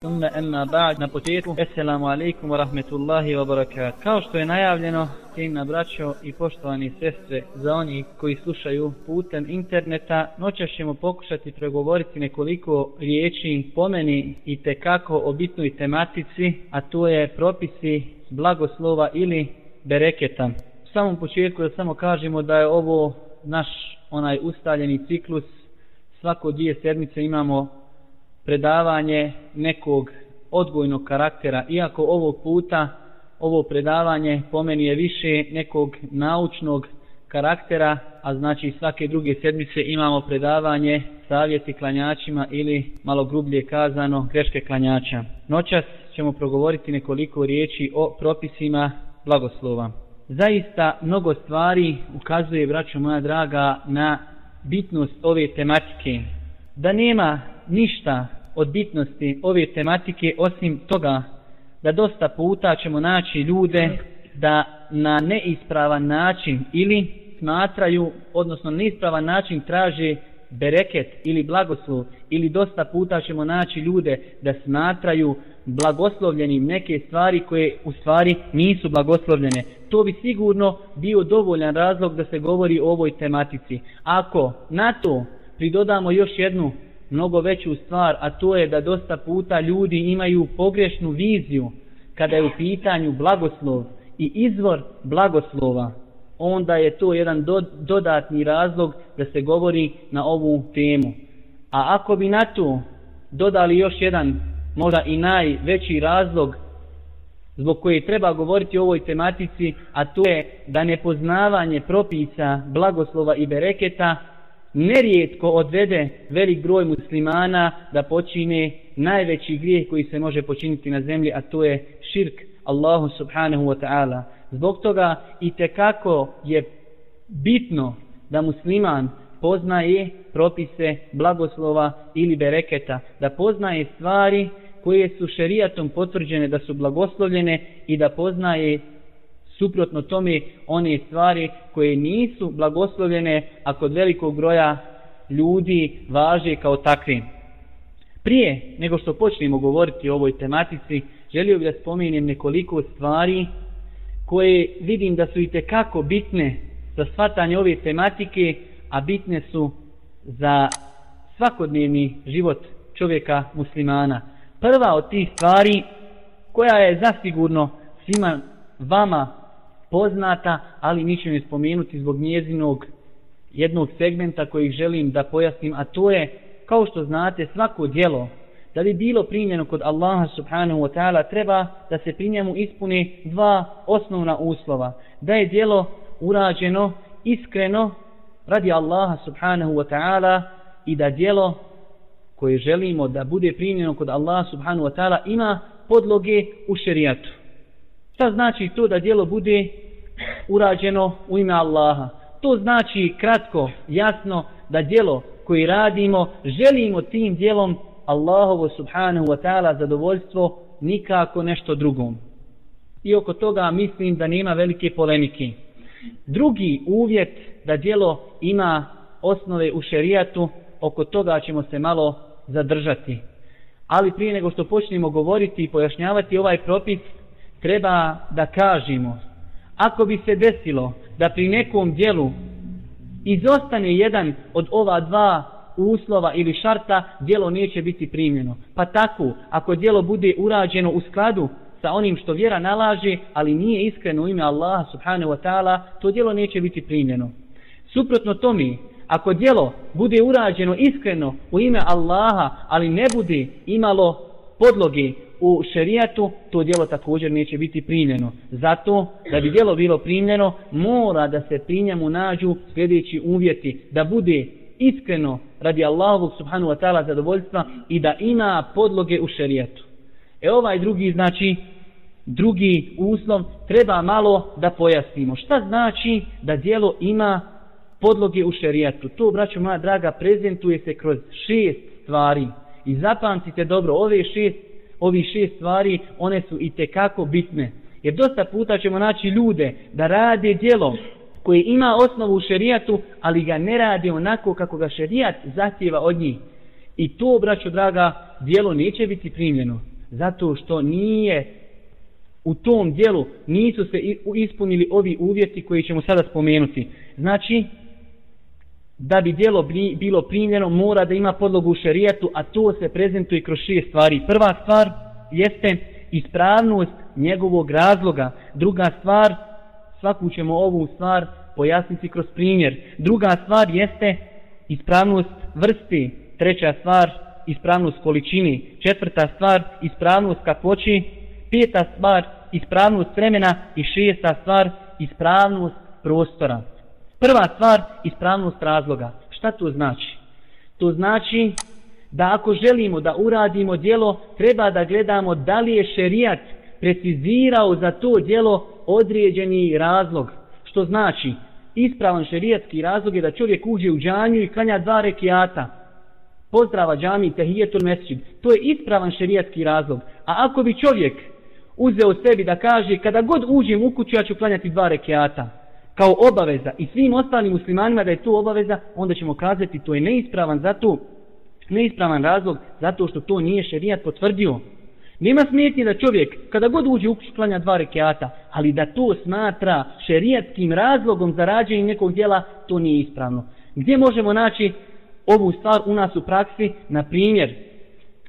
Thumma emma ba'd. Na početku Assalamu alaikum wa rahmetullahi wa barakat. Kao što je najavljeno na braćo i poštovani sestre za oni koji slušaju putem interneta noćas ćemo pokušati pregovoriti nekoliko riječi pomeni i te kako o bitnoj tematici a to je propisi blagoslova ili bereketa. U samom početku da samo kažemo da je ovo naš onaj ustaljeni ciklus. Svako dvije sedmice imamo predavanje nekog odgojnog karaktera, iako ovog puta ovo predavanje po meni je više nekog naučnog karaktera, a znači svake druge sedmice imamo predavanje savjeti klanjačima ili malo grublje kazano greške klanjača. Noćas ćemo progovoriti nekoliko riječi o propisima blagoslova. Zaista mnogo stvari ukazuje, braćo moja draga, na bitnost ove tematike. Da nema ništa od bitnosti ove tematike osim toga da dosta puta ćemo naći ljude da na neispravan način ili smatraju, odnosno neispravan način traže bereket ili blagoslov ili dosta puta ćemo naći ljude da smatraju blagoslovljenim neke stvari koje u stvari nisu blagoslovljene. To bi sigurno bio dovoljan razlog da se govori o ovoj tematici. Ako na to pridodamo još jednu mnogo veću stvar, a to je da dosta puta ljudi imaju pogrešnu viziju kada je u pitanju blagoslov i izvor blagoslova, onda je to jedan do, dodatni razlog da se govori na ovu temu. A ako bi na to dodali još jedan, možda i najveći razlog zbog koje treba govoriti o ovoj tematici, a to je da nepoznavanje propisa blagoslova i bereketa nerijetko odvede velik broj muslimana da počine najveći grijeh koji se može počiniti na zemlji, a to je širk Allahu subhanahu wa ta'ala. Zbog toga i kako je bitno da musliman poznaje propise blagoslova ili bereketa, da poznaje stvari koje su šerijatom potvrđene da su blagoslovljene i da poznaje suprotno tome one stvari koje nisu blagoslovljene, a kod velikog broja ljudi važe kao takve. Prije nego što počnemo govoriti o ovoj tematici, želio bih da spomenem nekoliko stvari koje vidim da su i kako bitne za shvatanje ove tematike, a bitne su za svakodnevni život čovjeka muslimana. Prva od tih stvari koja je zasigurno svima vama poznata, ali mi ćemo spomenuti zbog njezinog jednog segmenta kojih želim da pojasnim, a to je, kao što znate, svako djelo da bi bilo primljeno kod Allaha subhanahu wa ta'ala, treba da se pri njemu ispune dva osnovna uslova. Da je djelo urađeno iskreno radi Allaha subhanahu wa ta'ala i da djelo koje želimo da bude primljeno kod Allaha subhanahu wa ta'ala ima podloge u šerijatu. Šta znači to da dijelo bude urađeno u ime Allaha? To znači kratko, jasno, da dijelo koji radimo, želimo tim dijelom Allahovo subhanahu wa ta'ala zadovoljstvo, nikako nešto drugom. I oko toga mislim da nema velike polemike. Drugi uvjet da dijelo ima osnove u šerijatu, oko toga ćemo se malo zadržati. Ali prije nego što počnemo govoriti i pojašnjavati ovaj propis, treba da kažemo, ako bi se desilo da pri nekom dijelu izostane jedan od ova dva uslova ili šarta, dijelo neće biti primljeno. Pa tako, ako dijelo bude urađeno u skladu sa onim što vjera nalaže, ali nije iskreno u ime Allaha subhanahu wa ta'ala, to dijelo neće biti primljeno. Suprotno tome, ako dijelo bude urađeno iskreno u ime Allaha, ali ne bude imalo podloge u šerijatu, to djelo također neće biti primljeno. Zato, da bi djelo bilo primljeno, mora da se pri njemu nađu sljedeći uvjeti, da bude iskreno radi Allahovog subhanu wa ta'ala zadovoljstva i da ima podloge u šerijatu. E ovaj drugi, znači, drugi uslov, treba malo da pojasnimo. Šta znači da djelo ima podloge u šerijatu? To, braćo moja draga, prezentuje se kroz šest stvari. I zapamtite dobro, ove šest ovi šest stvari, one su i tekako bitne. Jer dosta puta ćemo naći ljude da rade djelo koje ima osnovu u šerijatu, ali ga ne rade onako kako ga šerijat zahtjeva od njih. I to, braćo draga, djelo neće biti primljeno. Zato što nije u tom dijelu nisu se ispunili ovi uvjeti koji ćemo sada spomenuti. Znači, da bi djelo bilo primljeno, mora da ima podlogu u šerijetu, a to se prezentuje kroz šest stvari. Prva stvar jeste ispravnost njegovog razloga. Druga stvar, svaku ćemo ovu stvar pojasniti kroz primjer. Druga stvar jeste ispravnost vrsti. Treća stvar, ispravnost količini. Četvrta stvar, ispravnost kakvoći. Peta stvar, ispravnost vremena. I šesta stvar, ispravnost prostora. Prva stvar, ispravnost razloga. Šta to znači? To znači da ako želimo da uradimo djelo, treba da gledamo da li je šerijat precizirao za to djelo određeni razlog. Što znači, ispravan šerijatski razlog je da čovjek uđe u džanju i klanja dva rekiata. Pozdrava džami, tehijetul mesjid. To je ispravan šerijatski razlog. A ako bi čovjek uzeo sebi da kaže kada god uđem u kuću ja ću klanjati dva rekiata kao obaveza i svim ostalim muslimanima da je to obaveza, onda ćemo kazati to je neispravan zato neispravan razlog zato što to nije šerijat potvrdio. Nema smetnje da čovjek kada god uđe u klanja dva rekiata, ali da to smatra šerijatskim razlogom za rađenje nekog djela, to nije ispravno. Gdje možemo naći ovu stvar u nas u praksi? Na primjer,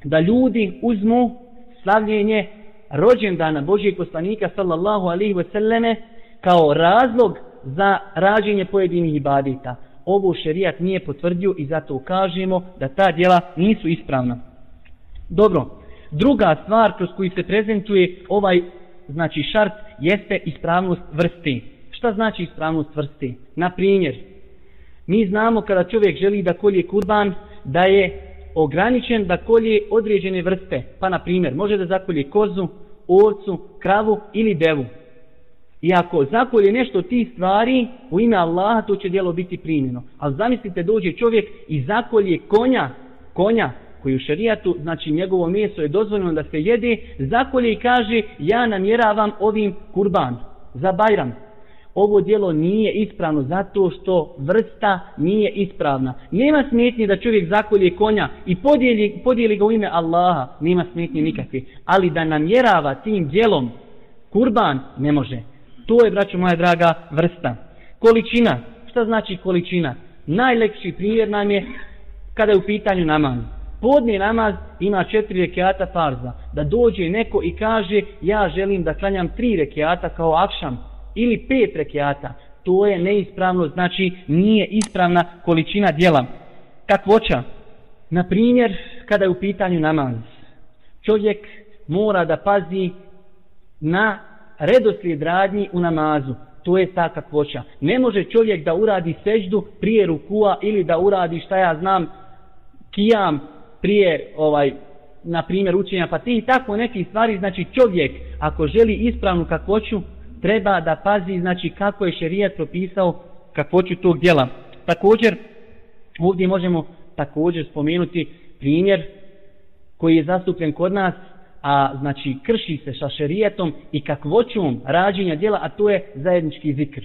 da ljudi uzmu slavljenje rođendana Božijeg poslanika sallallahu alihi wasallame kao razlog za rađenje pojedinih ibadita. Ovo šerijat nije potvrdio i zato kažemo da ta djela nisu ispravna. Dobro, druga stvar kroz koju se prezentuje ovaj znači šart jeste ispravnost vrsti. Šta znači ispravnost vrsti? Na primjer, mi znamo kada čovjek želi da kolje kurban, da je ograničen da kolje određene vrste. Pa na primjer, može da zakolje kozu, ovcu, kravu ili devu. I ako zakolje nešto ti stvari u ime Allaha, to će djelo biti primjeno. Ali zamislite, dođe čovjek i zakolje konja, konja koji u šarijatu, znači njegovo meso je dozvoljeno da se jede, zakolje i kaže ja namjeravam ovim kurban za Bajram. Ovo djelo nije ispravno zato što vrsta nije ispravna. Nema smetnje da čovjek zakolje konja i podijeli, podijeli ga u ime Allaha. Nema smetnje nikakve. Ali da namjerava tim djelom kurban ne može. To je, braćo moja draga, vrsta. Količina. Šta znači količina? Najlepši primjer nam je kada je u pitanju namaz. Podni namaz ima četiri rekiata farza. Da dođe neko i kaže ja želim da klanjam tri rekiata kao akšam ili pet rekiata. To je neispravno, znači nije ispravna količina dijela. Kakvoća? Na primjer, kada je u pitanju namaz. Čovjek mora da pazi na redoslijed radnji u namazu. To je ta kakvoća. Ne može čovjek da uradi seždu prije rukua ili da uradi šta ja znam kijam prije ovaj na primjer učenja pa ti tako neki stvari znači čovjek ako želi ispravnu kakvoću treba da pazi znači kako je šerijat propisao kakvoću tog djela. Također ovdje možemo također spomenuti primjer koji je zastupljen kod nas a znači krši se sa šerijetom i kakvoćom rađenja djela, a to je zajednički zikr.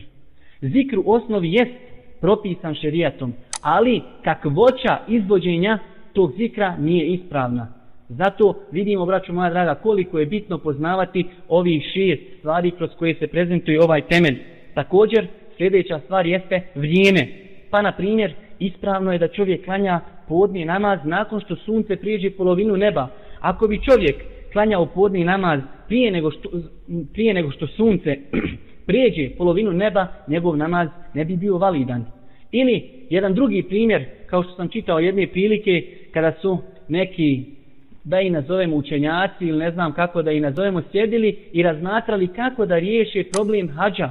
Zikr u osnovi jest propisan šerijetom, ali kakvoća izvođenja tog zikra nije ispravna. Zato vidimo, braću moja draga, koliko je bitno poznavati ovih šest stvari kroz koje se prezentuje ovaj temelj. Također, sljedeća stvar jeste vrijeme. Pa, na primjer, ispravno je da čovjek klanja podni namaz nakon što sunce prijeđe polovinu neba. Ako bi čovjek klanjao podni namaz prije nego što, prije nego što sunce prijeđe polovinu neba, njegov namaz ne bi bio validan. Ili jedan drugi primjer, kao što sam čitao jedne prilike, kada su neki, da i nazovemo učenjaci ili ne znam kako da i nazovemo, sjedili i razmatrali kako da riješe problem hađa.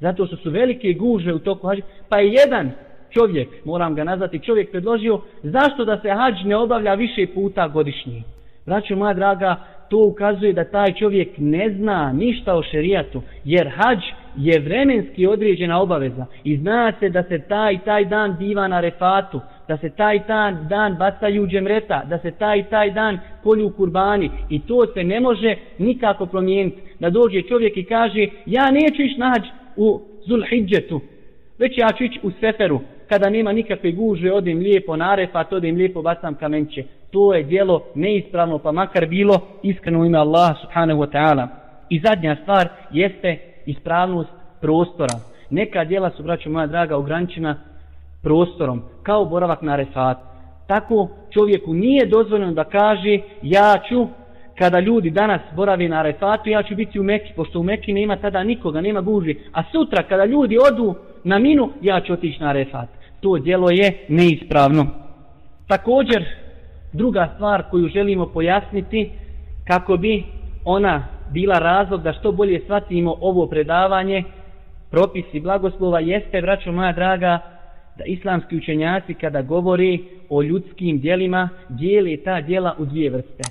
Zato što su velike guže u toku hađa. Pa je jedan čovjek, moram ga nazvati, čovjek predložio zašto da se hađ ne obavlja više puta godišnji. Znači, moja draga, to ukazuje da taj čovjek ne zna ništa o šerijatu, jer hađ je vremenski određena obaveza i zna se da se taj taj dan biva na refatu, da se taj taj dan bacaju džemreta, da se taj taj dan polju kurbani i to se ne može nikako promijeniti. Da dođe čovjek i kaže ja neću ići na hađ u Zulhidžetu, već ja ću ići u Seferu kada nema nikakve guže, odim lijepo na arefat, odim lijepo bacam kamenće. To je dijelo neispravno, pa makar bilo iskreno ime Allaha subhanahu wa ta'ala. I zadnja stvar jeste ispravnost prostora. Neka dijela su, braćo moja draga, ograničena prostorom, kao boravak na arefat. Tako čovjeku nije dozvoljeno da kaže ja ću kada ljudi danas boravi na Arefatu, ja ću biti u Meki, pošto u Meki nema tada nikoga, nema guži. A sutra, kada ljudi odu na minu, ja ću otići na Arefat. To djelo je neispravno. Također, druga stvar koju želimo pojasniti, kako bi ona bila razlog da što bolje shvatimo ovo predavanje, propisi blagoslova, jeste, braćo moja draga, da islamski učenjaci kada govori o ljudskim dijelima, dijeli ta dijela u dvije vrste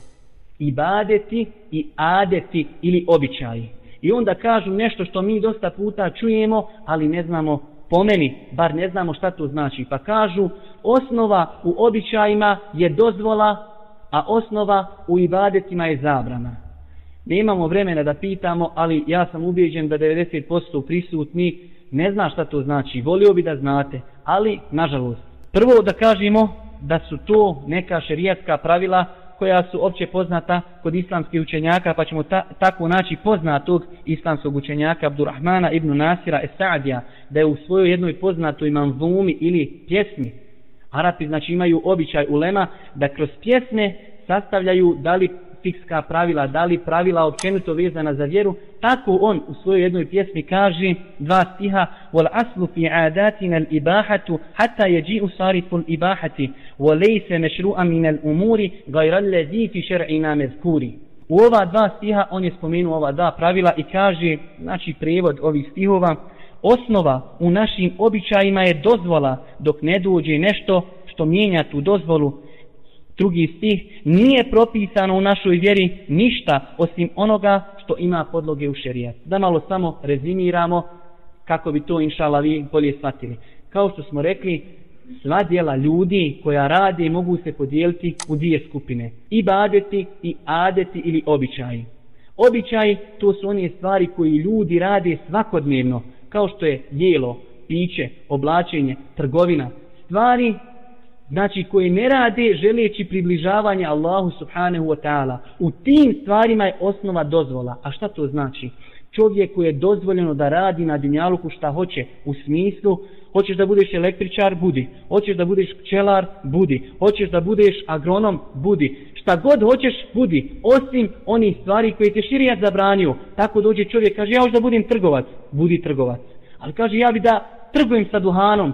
ibadeti i adeti ili običaji. I onda kažu nešto što mi dosta puta čujemo, ali ne znamo po meni, bar ne znamo šta to znači. Pa kažu, osnova u običajima je dozvola, a osnova u ibadetima je zabrana. Ne imamo vremena da pitamo, ali ja sam ubijeđen da 90% prisutni ne zna šta to znači. Volio bi da znate, ali nažalost. Prvo da kažemo da su to neka šerijatska pravila koja su opće poznata kod islamskih učenjaka, pa ćemo ta, tako naći poznatog islamskog učenjaka Abdurrahmana ibn Nasira Esadija, da je u svojoj jednoj poznatoj manzumi ili pjesmi, Arapi znači imaju običaj ulema da kroz pjesme sastavljaju da li fikska pravila, da li pravila općenito vezana za vjeru, tako on u svojoj jednoj pjesmi kaže dva stiha wal aslu fi adatina al ibahatu hatta yaji'u sarifu al ibahati wa laysa mashru'an min al umuri ghayra alladhi fi shar'ina mazkuri U ova dva stiha on je spomenuo ova dva pravila i kaže, znači prevod ovih stihova, osnova u našim običajima je dozvola dok ne dođe nešto što mijenja tu dozvolu drugi stih, nije propisano u našoj vjeri ništa osim onoga što ima podloge u šerijat. Da malo samo rezimiramo kako bi to inšala vi bolje shvatili. Kao što smo rekli, sva dijela ljudi koja rade mogu se podijeliti u dvije skupine. I badeti i adeti ili običaji. Običaji to su one stvari koje ljudi rade svakodnevno, kao što je jelo, piće, oblačenje, trgovina. Stvari znači koji ne rade želeći približavanje Allahu subhanahu wa ta'ala. U tim stvarima je osnova dozvola. A šta to znači? Čovjeku je dozvoljeno da radi na dinjaluku šta hoće u smislu hoćeš da budeš električar, budi. Hoćeš da budeš pčelar, budi. Hoćeš da budeš agronom, budi. Šta god hoćeš, budi. Osim onih stvari koje te širijat zabranio. Tako dođe čovjek, kaže, ja hoću da budem trgovac. Budi trgovac. Ali kaže, ja bi da trgujem sa duhanom.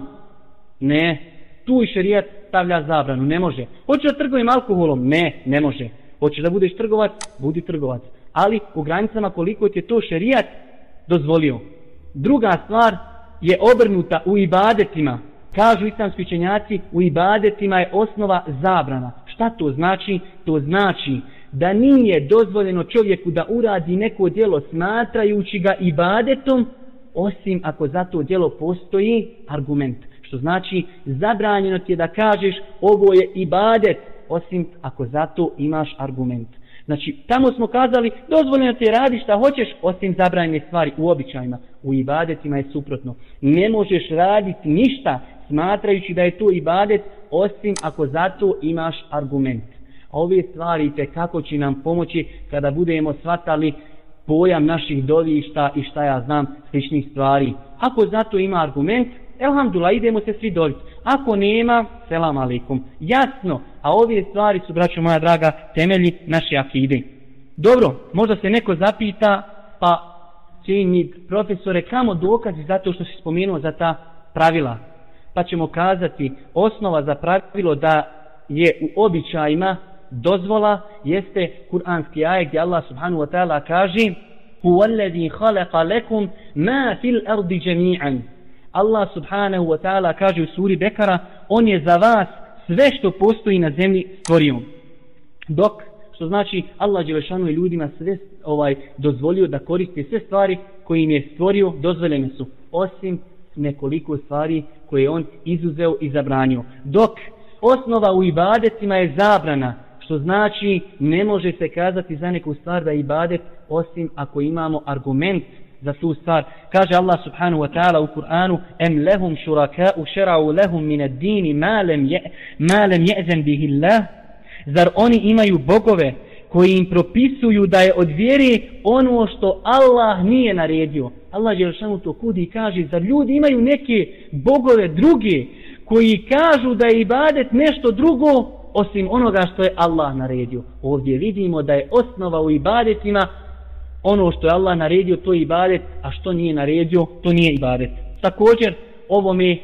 Ne, tu i šerijat stavlja zabranu, ne može. Hoćeš da trgovim alkoholom? Ne, ne može. Hoćeš da budeš trgovac? Budi trgovac. Ali u granicama koliko ti je to šerijat dozvolio. Druga stvar je obrnuta u ibadetima. Kažu islamski učenjaci, u ibadetima je osnova zabrana. Šta to znači? To znači da nije dozvoljeno čovjeku da uradi neko djelo smatrajući ga ibadetom, osim ako za to djelo postoji argument. Što znači zabranjeno ti je da kažeš ovo je ibadet, osim ako zato imaš argument. Znači, tamo smo kazali, dozvoljeno ti je radi šta hoćeš, osim zabranjene stvari u običajima. U ibadetima je suprotno. Ne možeš raditi ništa smatrajući da je to ibadet, osim ako zato imaš argument. A ove stvari te kako će nam pomoći kada budemo shvatali pojam naših dovišta i šta ja znam sličnih stvari. Ako zato ima argument, Elhamdulillah, idemo se svi dobiti. Ako nema, selam alikum. Jasno, a ove stvari su, braćo moja draga, temelji naše akide. Dobro, možda se neko zapita, pa cijenji profesore, kamo dokazi zato što se spomenuo za ta pravila? Pa ćemo kazati, osnova za pravilo da je u običajima dozvola jeste kuranski ajet gdje Allah subhanahu wa ta'ala kaže Huwa alladhi khalaqa lakum ma fil ardi jami'an Allah subhanahu wa ta'ala kaže u suri Bekara, on je za vas sve što postoji na zemlji stvorio. Dok, što znači Allah Đelešanu je ljudima sve ovaj dozvolio da koriste sve stvari koje im je stvorio, dozvoljene su. Osim nekoliko stvari koje je on izuzeo i zabranio. Dok osnova u ibadetima je zabrana, što znači ne može se kazati za neku stvar da je ibadet osim ako imamo argument za tu stvar. Kaže Allah subhanahu wa ta'ala u Kur'anu em lehum šuraka'u šera'u lehum min ad-dini ma lem, je, ma je'zen bihi Allah zar oni imaju bogove koji im propisuju da je od vjere ono što Allah nije naredio. Allah je samo to kudi i kaže, zar ljudi imaju neke bogove druge koji kažu da je ibadet nešto drugo osim onoga što je Allah naredio. Ovdje vidimo da je osnova u ibadetima ono što je Allah naredio, to je ibadet, a što nije naredio, to nije ibadet. Također, ovo mi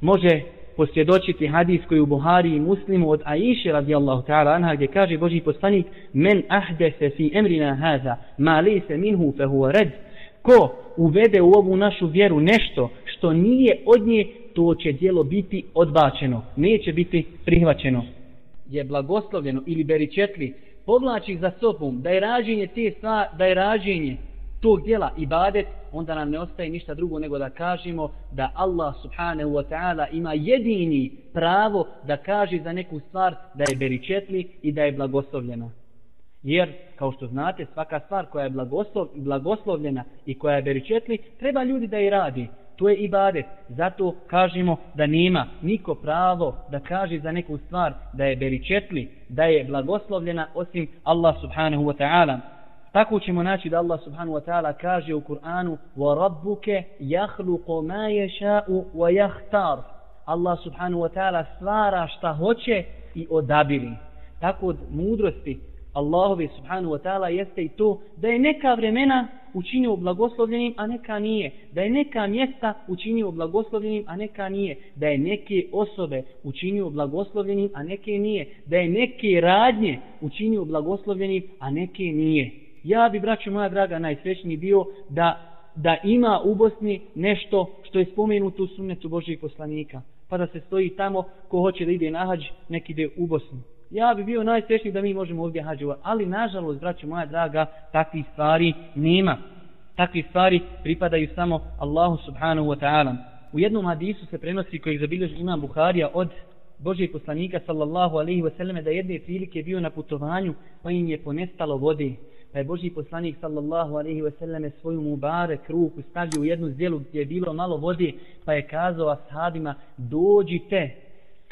može posvjedočiti hadis koji u Buhari i Muslimu od Aisha radijallahu ta'ala anha gdje kaže Boži poslanik men ahdese fi emrina haza ma li se minhu fe huwa red ko uvede u ovu našu vjeru nešto što nije od nje to će dijelo biti odbačeno neće biti prihvaćeno je blagoslovljeno ili beričetli povlači za sobom da je rađenje te stvari da je rađenje tog djela ibadet, onda nam ne ostaje ništa drugo nego da kažemo da Allah subhanahu wa ta'ala ima jedini pravo da kaže za neku stvar da je beričetli i da je blagoslovljena. Jer, kao što znate, svaka stvar koja je blagoslov, blagoslovljena i koja je beričetli, treba ljudi da je radi To je ibadet. Zato kažemo da nema niko pravo da kaže za neku stvar da je beričetli, da je blagoslovljena osim Allah subhanahu wa ta'ala. Tako ćemo naći da Allah subhanahu wa ta'ala kaže u Kur'anu وَرَبُّكَ يَخْلُقُ مَا يَشَاءُ وَيَحْتَارُ Allah subhanahu wa ta'ala stvara šta hoće i odabiri. Tako od mudrosti Allahove subhanahu wa ta'ala jeste i to da je neka vremena učinio blagoslovljenim, a neka nije. Da je neka mjesta učinio blagoslovljenim, a neka nije. Da je neke osobe učinio blagoslovljenim, a neke nije. Da je neke radnje učinio blagoslovljenim, a neke nije ja bi, braćo moja draga, najsrećniji bio da, da ima u Bosni nešto što je spomenuto u sunnetu Božih poslanika. Pa da se stoji tamo ko hoće da ide na hađ, nek ide u Bosnu. Ja bi bio najsrećniji da mi možemo ovdje hađi Ali, nažalost, braćo moja draga, takvih stvari nema. Takvi stvari pripadaju samo Allahu subhanahu wa ta'ala. U jednom hadisu se prenosi kojeg zabilježi imam Buharija od Božijeg poslanika sallallahu alaihi wasallam da jedne prilike bio na putovanju pa im je ponestalo vode pa je Boži poslanik sallallahu alaihi wasallam svoju mubarek ruku stavio u jednu zdjelu gdje je bilo malo vode, pa je kazao ashabima, dođite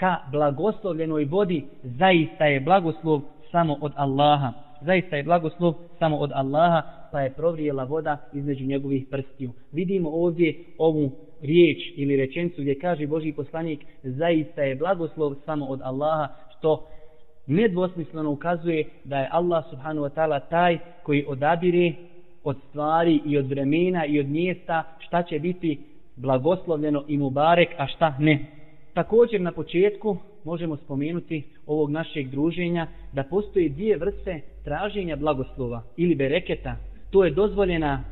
ka blagoslovljenoj vodi, zaista je blagoslov samo od Allaha. Zaista je blagoslov samo od Allaha, pa je provrijela voda između njegovih prstiju. Vidimo ovdje ovu riječ ili rečencu gdje kaže Boži poslanik, zaista je blagoslov samo od Allaha, što nedvosmisleno ukazuje da je Allah subhanahu wa ta'ala taj koji odabire od stvari i od vremena i od mjesta šta će biti blagoslovljeno i mubarek, a šta ne. Također na početku možemo spomenuti ovog našeg druženja da postoje dvije vrste traženja blagoslova ili bereketa. To je dozvoljena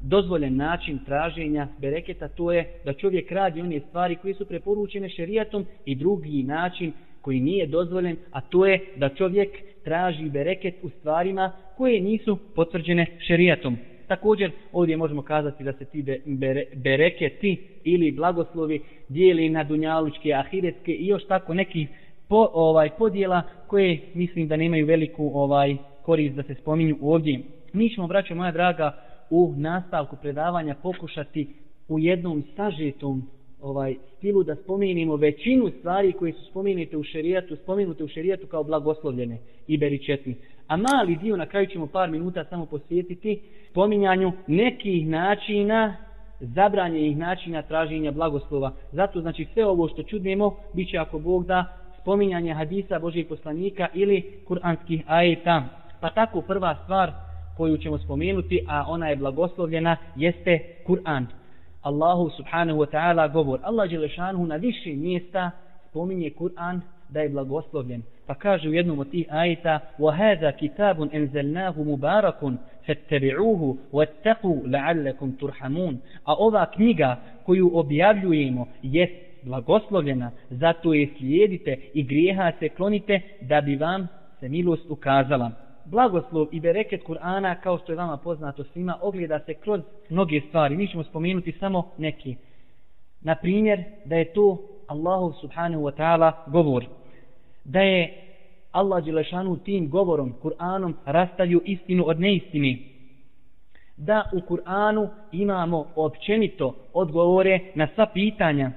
dozvoljen način traženja bereketa, to je da čovjek radi one stvari koje su preporučene šerijatom i drugi način koji nije dozvoljen, a to je da čovjek traži bereket u stvarima koje nisu potvrđene šerijatom. Također, ovdje možemo kazati da se ti bere, bereketi ili blagoslovi dijeli na dunjalučke, ahiretske i još tako neki po, ovaj podjela koje mislim da nemaju veliku ovaj korist da se spominju ovdje. Mi ćemo, braćo moja draga, u nastavku predavanja pokušati u jednom sažetom ovaj stilu da spomenimo većinu stvari koje su spomenute u šerijatu, spomenute u šerijatu kao blagoslovljene i beričetni. A mali dio, na kraju ćemo par minuta samo posvijetiti spominjanju nekih načina, zabranjenih načina traženja blagoslova. Zato, znači, sve ovo što čudnemo, biće ako Bog da spominjanje hadisa Božih poslanika ili kuranskih ajeta. Pa tako prva stvar koju ćemo spomenuti, a ona je blagoslovljena, jeste Kur'an. Allahu subhanahu wa ta'ala govor. Allah Đelešanhu na više mjesta spominje Kur'an da je blagoslovljen. Pa kaže u jednom od tih ajeta وَهَذَا كِتَابٌ أَنْزَلْنَاهُ مُبَارَكٌ فَاتَّبِعُوهُ وَاتَّقُوا لَعَلَّكُمْ تُرْحَمُونَ A ova knjiga koju objavljujemo jest blagoslovljena, zato je slijedite i grijeha se klonite da bi vam se milost ukazala blagoslov i bereket Kur'ana, kao što je vama poznato svima, ogleda se kroz mnoge stvari. Mi ćemo spomenuti samo neki. Na primjer, da je to Allahu subhanahu wa ta'ala govor. Da je Allah Đelešanu tim govorom, Kur'anom, rastavio istinu od neistini. da u Kur'anu imamo općenito odgovore na sva pitanja.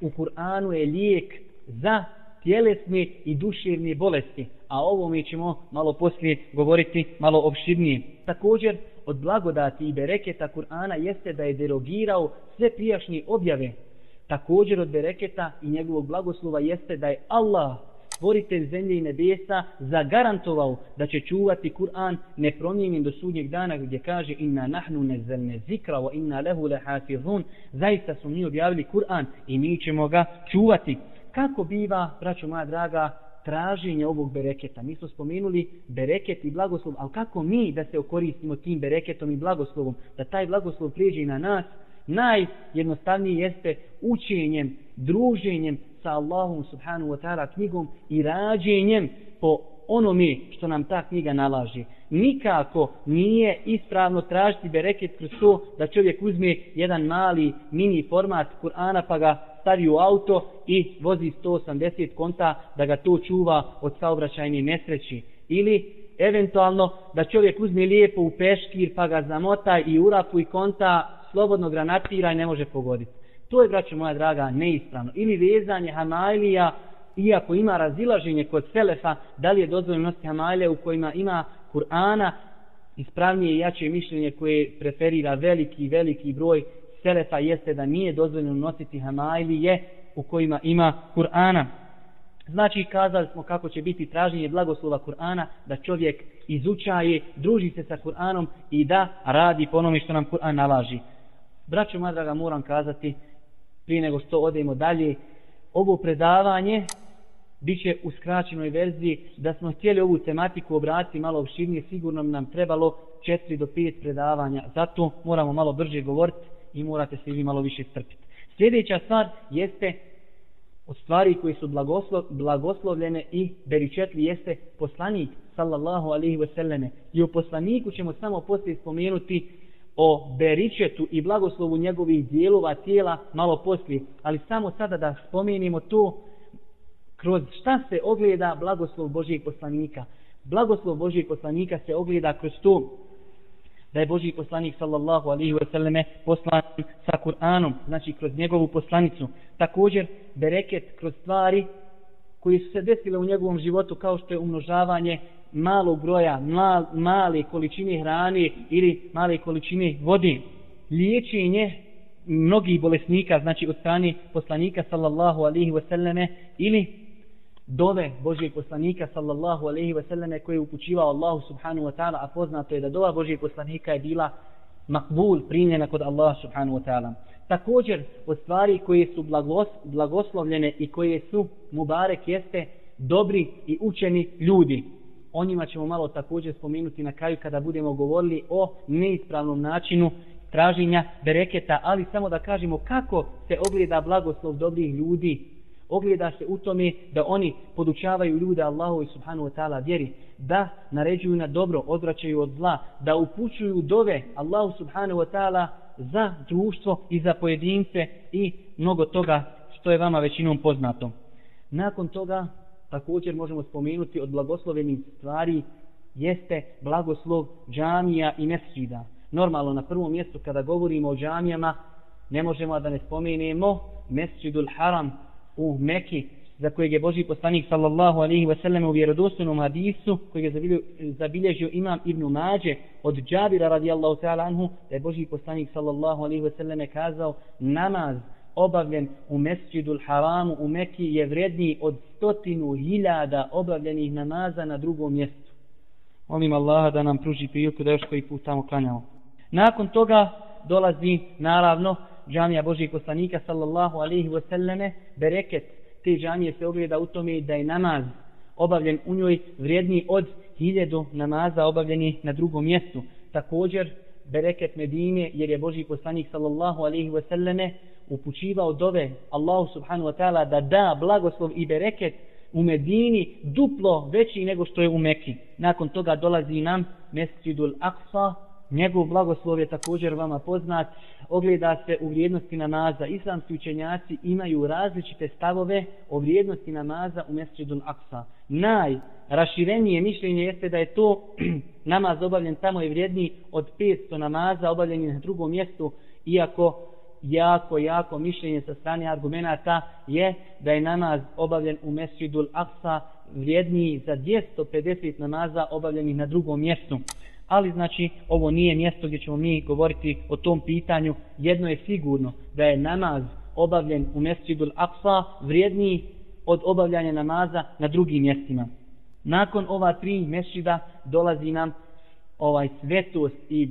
U Kur'anu je lijek za tjelesne i duševne bolesti, a ovo mi ćemo malo poslije govoriti malo opširnije. Također, od blagodati i bereketa Kur'ana jeste da je derogirao sve prijašnje objave. Također od bereketa i njegovog blagoslova jeste da je Allah, stvoritelj zemlje i nebesa, zagarantovao da će čuvati Kur'an nepromijenjen do sudnjeg dana gdje kaže inna nahnu nezelne zikra wa inna lehu lehafizun. Zaista su mi objavili Kur'an i mi ćemo ga čuvati. Kako biva, braćo moja draga, traženje ovog bereketa. Mi smo spomenuli bereket i blagoslov, ali kako mi da se okoristimo tim bereketom i blagoslovom, da taj blagoslov prijeđe na nas, najjednostavnije jeste učenjem, druženjem sa Allahom subhanahu wa ta'ala knjigom i rađenjem po onome što nam ta knjiga nalaži. Nikako nije ispravno tražiti bereket kroz to da čovjek uzme jedan mali mini format Kur'ana pa ga stavi u auto i vozi 180 konta da ga to čuva od saobraćajne nesreći. Ili eventualno da čovjek uzme lijepo u peškir pa ga zamota i urapu i konta slobodno granatira i ne može pogoditi. To je, braćo moja draga, neispravno. Ili vezanje hamajlija, iako ima razilaženje kod Selefa, da li je dozvoljeno nositi hamajlija u kojima ima Kur'ana, ispravnije i jače mišljenje koje preferira veliki, veliki broj Selefa jeste da nije dozvoljeno nositi hamajlije u kojima ima Kur'ana. Znači, kazali smo kako će biti traženje blagoslova Kur'ana, da čovjek izučaje, druži se sa Kur'anom i da radi po onome što nam Kur'an nalaži. Braćo moja draga, moram kazati, prije nego što odemo dalje, ovo predavanje bit će u skraćenoj verziji, da smo htjeli ovu tematiku obratiti malo opširnije, sigurno nam trebalo 4 do 5 predavanja, zato moramo malo brže govoriti i morate se vi malo više strpiti. Sljedeća stvar jeste od stvari koji su blagoslov, blagoslovljene i beričetli jeste poslanik sallallahu alaihi wasallame. I o poslaniku ćemo samo poslije spomenuti o beričetu i blagoslovu njegovih dijelova tijela malo poslije. Ali samo sada da spomenimo to kroz šta se ogleda blagoslov Božijeg poslanika. Blagoslov Božijeg poslanika se ogleda kroz to da je Božiji poslanik sallallahu alihi wasallame poslan sa Kur'anom, znači kroz njegovu poslanicu. Također bereket kroz stvari koji su se desile u njegovom životu kao što je umnožavanje malog broja, mal, male količine hrane ili male količine vode. Liječenje mnogih bolesnika, znači od strane poslanika sallallahu alaihi wasallame ili dove Božijeg poslanika sallallahu alaihi wasallame koji je upućivao Allahu subhanahu wa ta'ala, a poznato je da dova Božijeg poslanika je bila makbul, primljena kod Allaha subhanahu wa ta'ala. Također, od stvari koje su blagos, blagoslovljene i koje su mubarek jeste dobri i učeni ljudi. O njima ćemo malo također spomenuti na kraju kada budemo govorili o neispravnom načinu traženja bereketa, ali samo da kažemo kako se ogleda blagoslov dobrih ljudi ogleda se u tome da oni podučavaju ljude Allahu i subhanu wa ta'ala vjeri, da naređuju na dobro, odvraćaju od zla, da upućuju dove Allahu subhanu wa ta'ala za društvo i za pojedince i mnogo toga što je vama većinom poznato. Nakon toga također možemo spomenuti od blagoslovenih stvari jeste blagoslov džamija i mesđida. Normalno na prvom mjestu kada govorimo o džamijama ne možemo da ne spomenemo mesđidul haram u Meki, za kojeg je Boži poslanik sallallahu alaihi ve sellem u vjerodostojnom hadisu, kojeg je zabilježio imam Ibn Mađe od Džabira radijallahu ta'ala anhu, da je Boži poslanik sallallahu alaihi ve selleme kazao namaz obavljen u mesđidu haramu u Meki je vredniji od stotinu hiljada obavljenih namaza na drugom mjestu. Molim Allaha da nam pruži priliku da još koji put tamo klanjamo. Nakon toga dolazi naravno džamija Božih poslanika sallallahu alaihi wasallame, bereket te džamije se ogleda u tome da je namaz obavljen u njoj vrijedniji od hiljedu namaza obavljeni na drugom mjestu. Također, bereket Medine, jer je Božji poslanik sallallahu alaihi wasallame upućivao dove Allahu subhanahu wa ta'ala da da blagoslov i bereket u Medini duplo veći nego što je u Mekki. Nakon toga dolazi nam Mesjidul Aqsa, njegov blagoslov je također vama poznat, ogleda se u vrijednosti namaza. Islamski učenjaci imaju različite stavove o vrijednosti namaza u Mesjidul Aksa. najraširenije mišljenje jeste da je to namaz obavljen tamo je vrijedniji od 500 namaza obavljenih na drugom mjestu, iako jako, jako mišljenje sa strane argumenta je da je namaz obavljen u Mesjidul Aqsa vrijedniji za 250 namaza obavljenih na drugom mjestu. Ali znači ovo nije mjesto gdje ćemo mi govoriti o tom pitanju. Jedno je sigurno da je namaz obavljen u Mesjidul Aqsa vrijedniji od obavljanja namaza na drugim mjestima. Nakon ova tri mešida dolazi nam ovaj svetost i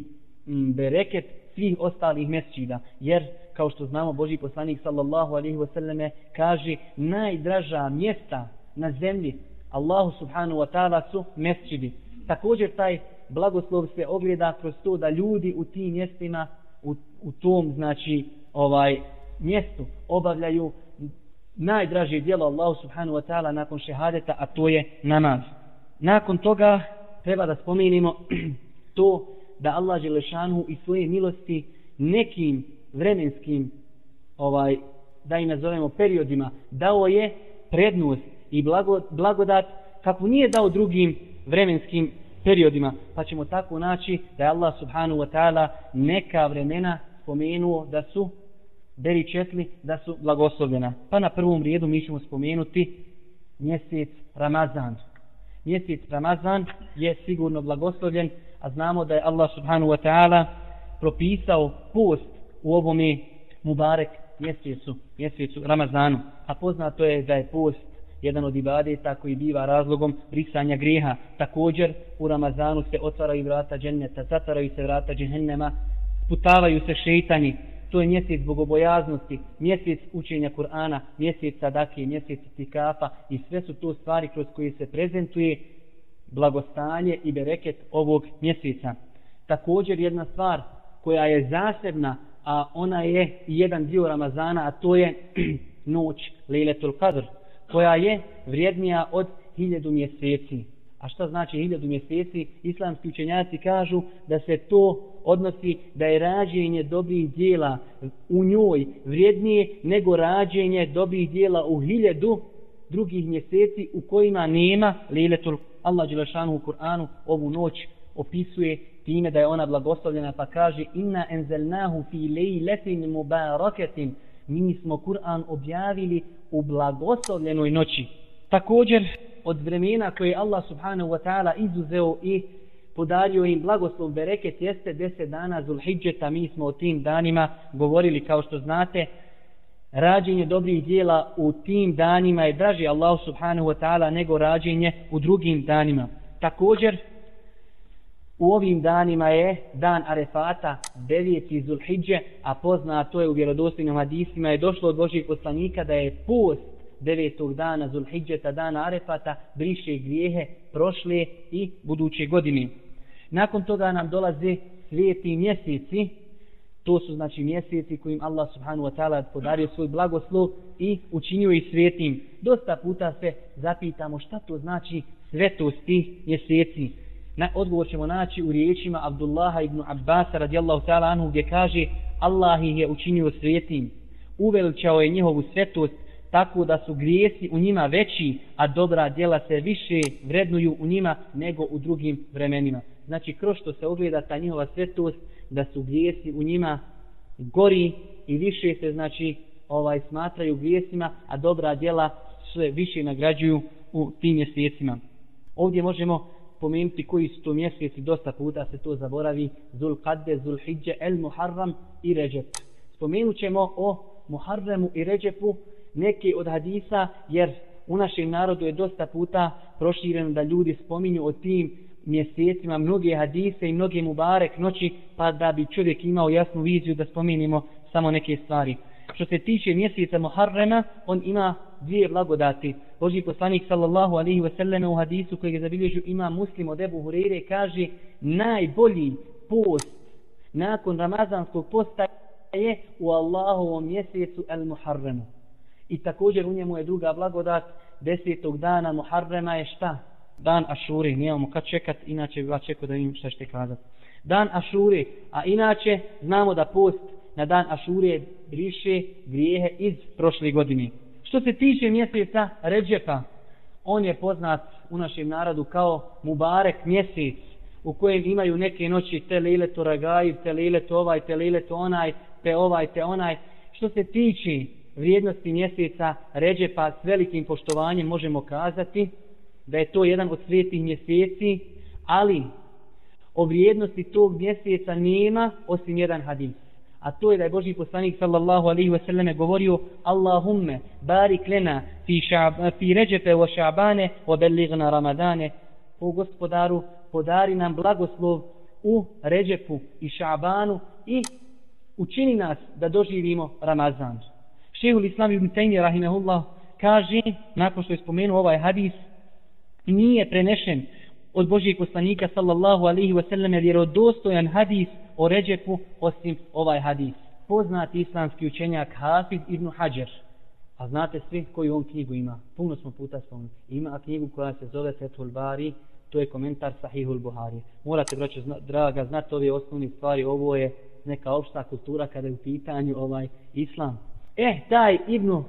bereket svih ostalih mesčida. Jer, kao što znamo, Boži poslanik sallallahu alaihi wasallam kaže najdraža mjesta na zemlji Allahu subhanahu wa ta'ala su mesčidi. Također taj blagoslov se ogleda kroz to da ljudi u tim mjestima, u, u tom, znači, ovaj mjestu obavljaju najdraže dijelo Allahu subhanahu wa ta'ala nakon šehadeta, a to je namaz. Nakon toga treba da spomenimo to da Allah Želešanu i svoje milosti nekim vremenskim ovaj da i nazovemo periodima dao je prednost i blago, blagodat kako nije dao drugim vremenskim periodima. Pa ćemo tako naći da je Allah subhanahu wa ta'ala neka vremena spomenuo da su beri četli da su blagoslovljena. Pa na prvom redu mi ćemo spomenuti mjesec Ramazan. Mjesec Ramazan je sigurno blagoslovljen a znamo da je Allah subhanahu wa ta'ala propisao post u ovome Mubarek mjesecu, mjesecu Ramazanu. A poznato je da je post jedan od ibadeta koji biva razlogom brisanja grijeha. Također u Ramazanu se otvaraju vrata dženneta, zatvaraju se vrata džehennema, putavaju se šeitani. To je mjesec bogobojaznosti, mjesec učenja Kur'ana, mjesec sadake, mjesec tikafa i sve su to stvari kroz koje se prezentuje blagostanje i bereket ovog mjeseca. Također jedna stvar koja je zasebna, a ona je jedan dio Ramazana, a to je noć Lejletul Qadr, koja je vrijednija od hiljadu mjeseci. A šta znači hiljadu mjeseci? Islamski učenjaci kažu da se to odnosi da je rađenje dobrih dijela u njoj vrijednije nego rađenje dobrih dijela u hiljadu drugih mjeseci u kojima nema Lejletul Allah Đelešanu u Kur'anu ovu noć opisuje time da je ona blagoslovljena pa kaže inna enzelnahu fi lejletin mubaraketin mi smo Kur'an objavili u blagoslovljenoj noći. Također od vremena koje Allah subhanahu wa ta'ala izuzeo i podario im blagoslov bereket jeste deset dana Zulhidžeta. Mi smo o tim danima govorili kao što znate rađenje dobrih dijela u tim danima je draži Allah subhanahu wa ta'ala nego rađenje u drugim danima. Također, u ovim danima je dan Arefata, 9. Zulhidže, a poznato je u vjerodostojnim hadisima je došlo od Božih poslanika da je post devetog dana Zulhidžeta, dana Arefata, briše grijehe prošle i buduće godine. Nakon toga nam dolaze svijeti mjeseci, To su znači mjeseci kojim Allah subhanahu wa ta'ala podario svoj blagoslov i učinio ih svetim. Dosta puta se zapitamo šta to znači svetost tih mjeseci. Na, odgovor ćemo naći u riječima Abdullaha ibn Abbas radijallahu ta'ala anhu gdje kaže Allah ih je učinio svetim. Uveličao je njihovu svetost tako da su grijesi u njima veći, a dobra djela se više vrednuju u njima nego u drugim vremenima. Znači, kroz što se ogleda ta njihova svetost, da su grijesi u njima gori i više se znači ovaj smatraju grijesima, a dobra djela sve više nagrađuju u tim mjesecima. Ovdje možemo pomenuti koji su to mjeseci, dosta puta se to zaboravi, Zul Qadde, Zul Hidje, El Muharram i Ređep. Spomenut ćemo o Muharremu i Ređepu neke od hadisa, jer u našem narodu je dosta puta prošireno da ljudi spominju o tim mjesecima mnoge hadise i mnoge mubarek noći, pa da bi čovjek imao jasnu viziju da spomenimo samo neke stvari. Što se tiče mjeseca Muharrema, on ima dvije blagodati. Boži poslanik sallallahu alaihi ve selleme u hadisu kojeg je zabilježio ima muslim od Ebu Hureyre kaže najbolji post nakon ramazanskog posta je u Allahovom mjesecu el Muharremu. I također u njemu je druga blagodat desetog dana Muharrema je šta? Dan Ašure, nijemamo kad čekat, inače bi vas čekao da vidim šta ćete kazati. Dan Ašure, a inače znamo da post na dan Ašure briše grijehe iz prošle godine. Što se tiče mjeseca Ređepa, On je poznat u našem narodu kao Mubarek mjesec u kojem imaju neke noći te lile to ragajiv, te lile to ovaj, te lile to onaj, te ovaj, te onaj. Što se tiče vrijednosti mjeseca Ređepa s velikim poštovanjem možemo kazati da je to jedan od svetih mjeseci, ali o vrijednosti tog mjeseca nema osim jedan hadis. A to je da je Boži poslanik sallallahu alaihi ve selleme govorio Allahumme barik lena fi, šab, fi ređepe wa šabane wa beligna ramadane. O gospodaru, podari nam blagoslov u ređepu i šabanu i učini nas da doživimo Ramazan. Šehul Islam ibn Taymi rahimehullah kaže, nakon što je spomenuo ovaj hadis, nije prenešen od Božijeg poslanika sallallahu alaihi wa sallam vjerodostojan hadis o ređepu osim ovaj hadis. Poznati islamski učenjak Hafiz ibn Hajar. A znate svi koju on knjigu ima? Puno smo puta spomenuli. Ima knjigu koja se zove Fethul Bari, to je komentar Sahihul Buhari. Morate, braćo, zna, draga, znate ove osnovne stvari, ovo je neka opšta kultura kada je u pitanju ovaj islam. Eh, taj Ibnu,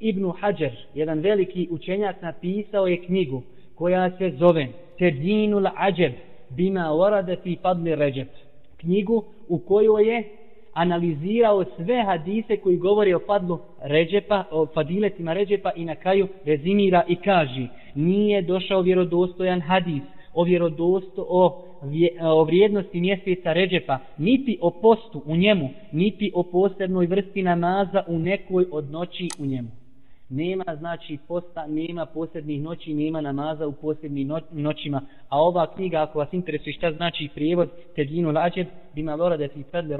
Ibnu Hajar, jedan veliki učenjak, napisao je knjigu koja se zove Terdinul Ađeb bima warada fi padli ređeb. Knjigu u kojoj je analizirao sve hadise koji govore o padlu ređepa, o fadiletima ređepa i na kraju rezimira i kaže nije došao vjerodostojan hadis o vjerodosto o, vje, o vrijednosti mjeseca ređepa, niti o postu u njemu, niti o posebnoj vrsti namaza u nekoj od noći u njemu nema znači posta, nema posebnih noći, nema namaza u posebnim noć, noćima. A ova knjiga, ako vas interesuje šta znači prijevod Tedinu Lađeb, bima lora da ti predli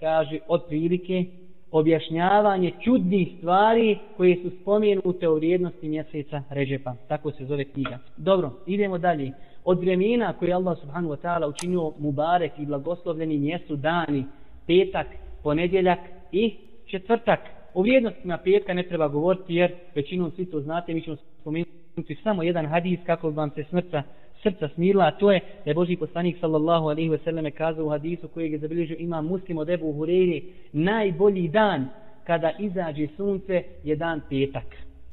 kaže od prilike objašnjavanje čudnih stvari koje su spomenute u vrijednosti mjeseca Ređepa. Tako se zove knjiga. Dobro, idemo dalje. Od vremena koje Allah subhanahu wa ta'ala učinio Mubarek i blagoslovljeni mjesu dani, petak, ponedjeljak i četvrtak. O vrijednostima petka ne treba govoriti jer većinom svi to znate, mi ćemo spomenuti samo jedan hadis kako vam se smrca srca smirila, a to je da je Boži poslanik sallallahu alaihi wasallam kazao u hadisu kojeg je zabilježio ima muslim od Ebu Hureyri, najbolji dan kada izađe sunce je dan petak.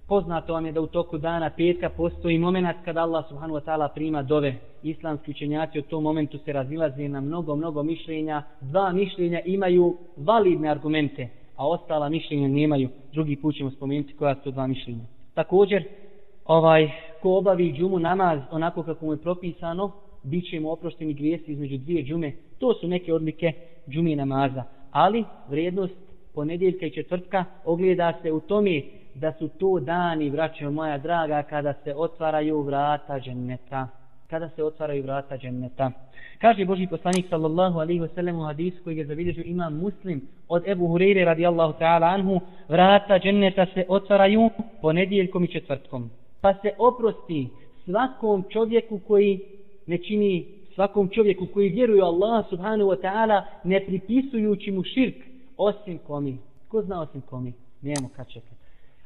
Poznato vam je da u toku dana petka postoji moment kada Allah subhanahu wa ta'ala prima dove. Islamski učenjaci u tom momentu se razilaze na mnogo, mnogo mišljenja. Dva mišljenja imaju validne argumente a ostala mišljenja nemaju. Drugi put ćemo spomenuti koja su dva mišljenja. Također, ovaj, ko obavi džumu namaz onako kako mu je propisano, bit će mu oprošteni grijesi između dvije džume. To su neke odlike džume namaza. Ali vrijednost ponedjeljka i četvrtka ogleda se u tome da su to dani, vraćaju moja draga, kada se otvaraju vrata dženneta. Kada se otvaraju vrata dženneta. Kaže Boži poslanik sallallahu alaihi wa sallam u hadisu koji je zabilježio imam muslim od Ebu Hureyre radijallahu ta'ala anhu vrata dženneta se otvaraju ponedjeljkom i četvrtkom. Pa se oprosti svakom čovjeku koji ne čini svakom čovjeku koji vjeruje Allah subhanahu wa ta'ala ne pripisujući mu širk osim komi. Ko zna osim komi? Nijemo kad čekati.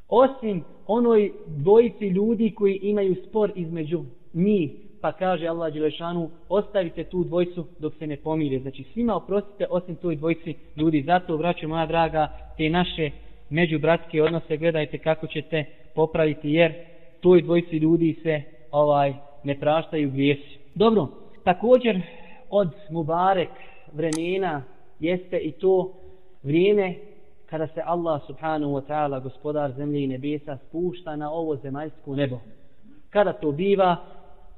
Osim onoj dvojici ljudi koji imaju spor između njih pa kaže Allah Đelešanu, ostavite tu dvojcu dok se ne pomire. Znači svima oprostite osim toj dvojci ljudi. Zato, braćo moja draga, te naše međubratske odnose gledajte kako ćete popraviti, jer toj dvojci ljudi se ovaj ne praštaju grijesi. Dobro, također od Mubarek vremena jeste i to vrijeme kada se Allah subhanahu wa ta'ala, gospodar zemlje i nebesa, spušta na ovo zemaljsko nebo. Kada to biva,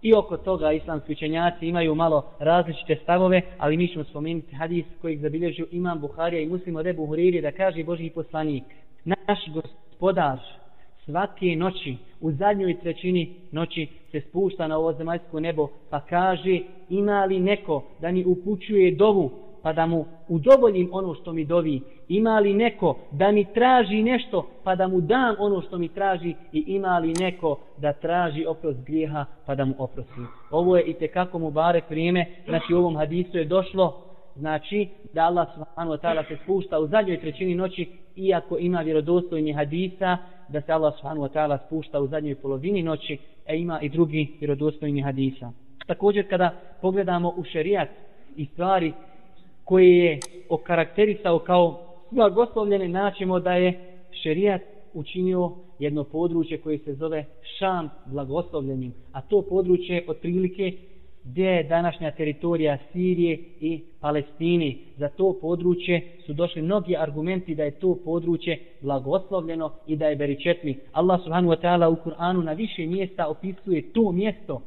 I oko toga islamski učenjaci imaju malo različite stavove, ali mi ćemo spomenuti hadis kojeg zabilježio imam Buharija i muslimo Rebu Huriri da kaže Boži poslanik. Naš gospodar svake noći, u zadnjoj trećini noći se spušta na ovo zemaljsko nebo pa kaže ima li neko da mi upućuje dovu pa da mu udovoljim ono što mi dovi. Ima li neko da mi traži nešto pa da mu dam ono što mi traži i ima li neko da traži oprost grijeha pa da mu oprostim. Ovo je i tekako mu barek vrijeme, znači u ovom hadisu je došlo znači da Allah subhanahu wa ta'ala se spušta u zadnjoj trećini noći iako ima vjerodostojni hadisa da se Allah subhanahu wa ta'ala spušta u zadnjoj polovini noći e ima i drugi vjerodostojni hadisa. Također kada pogledamo u šerijat i stvari koje je okarakterisao kao blagoslovljene, naćemo da je šerijat učinio jedno područje koje se zove Šam blagoslovljenim. A to područje otprilike gdje je današnja teritorija Sirije i Palestini. Za to područje su došli mnogi argumenti da je to područje blagoslovljeno i da je beričetni. Allah subhanahu wa ta'ala u Kur'anu na više mjesta opisuje to mjesto,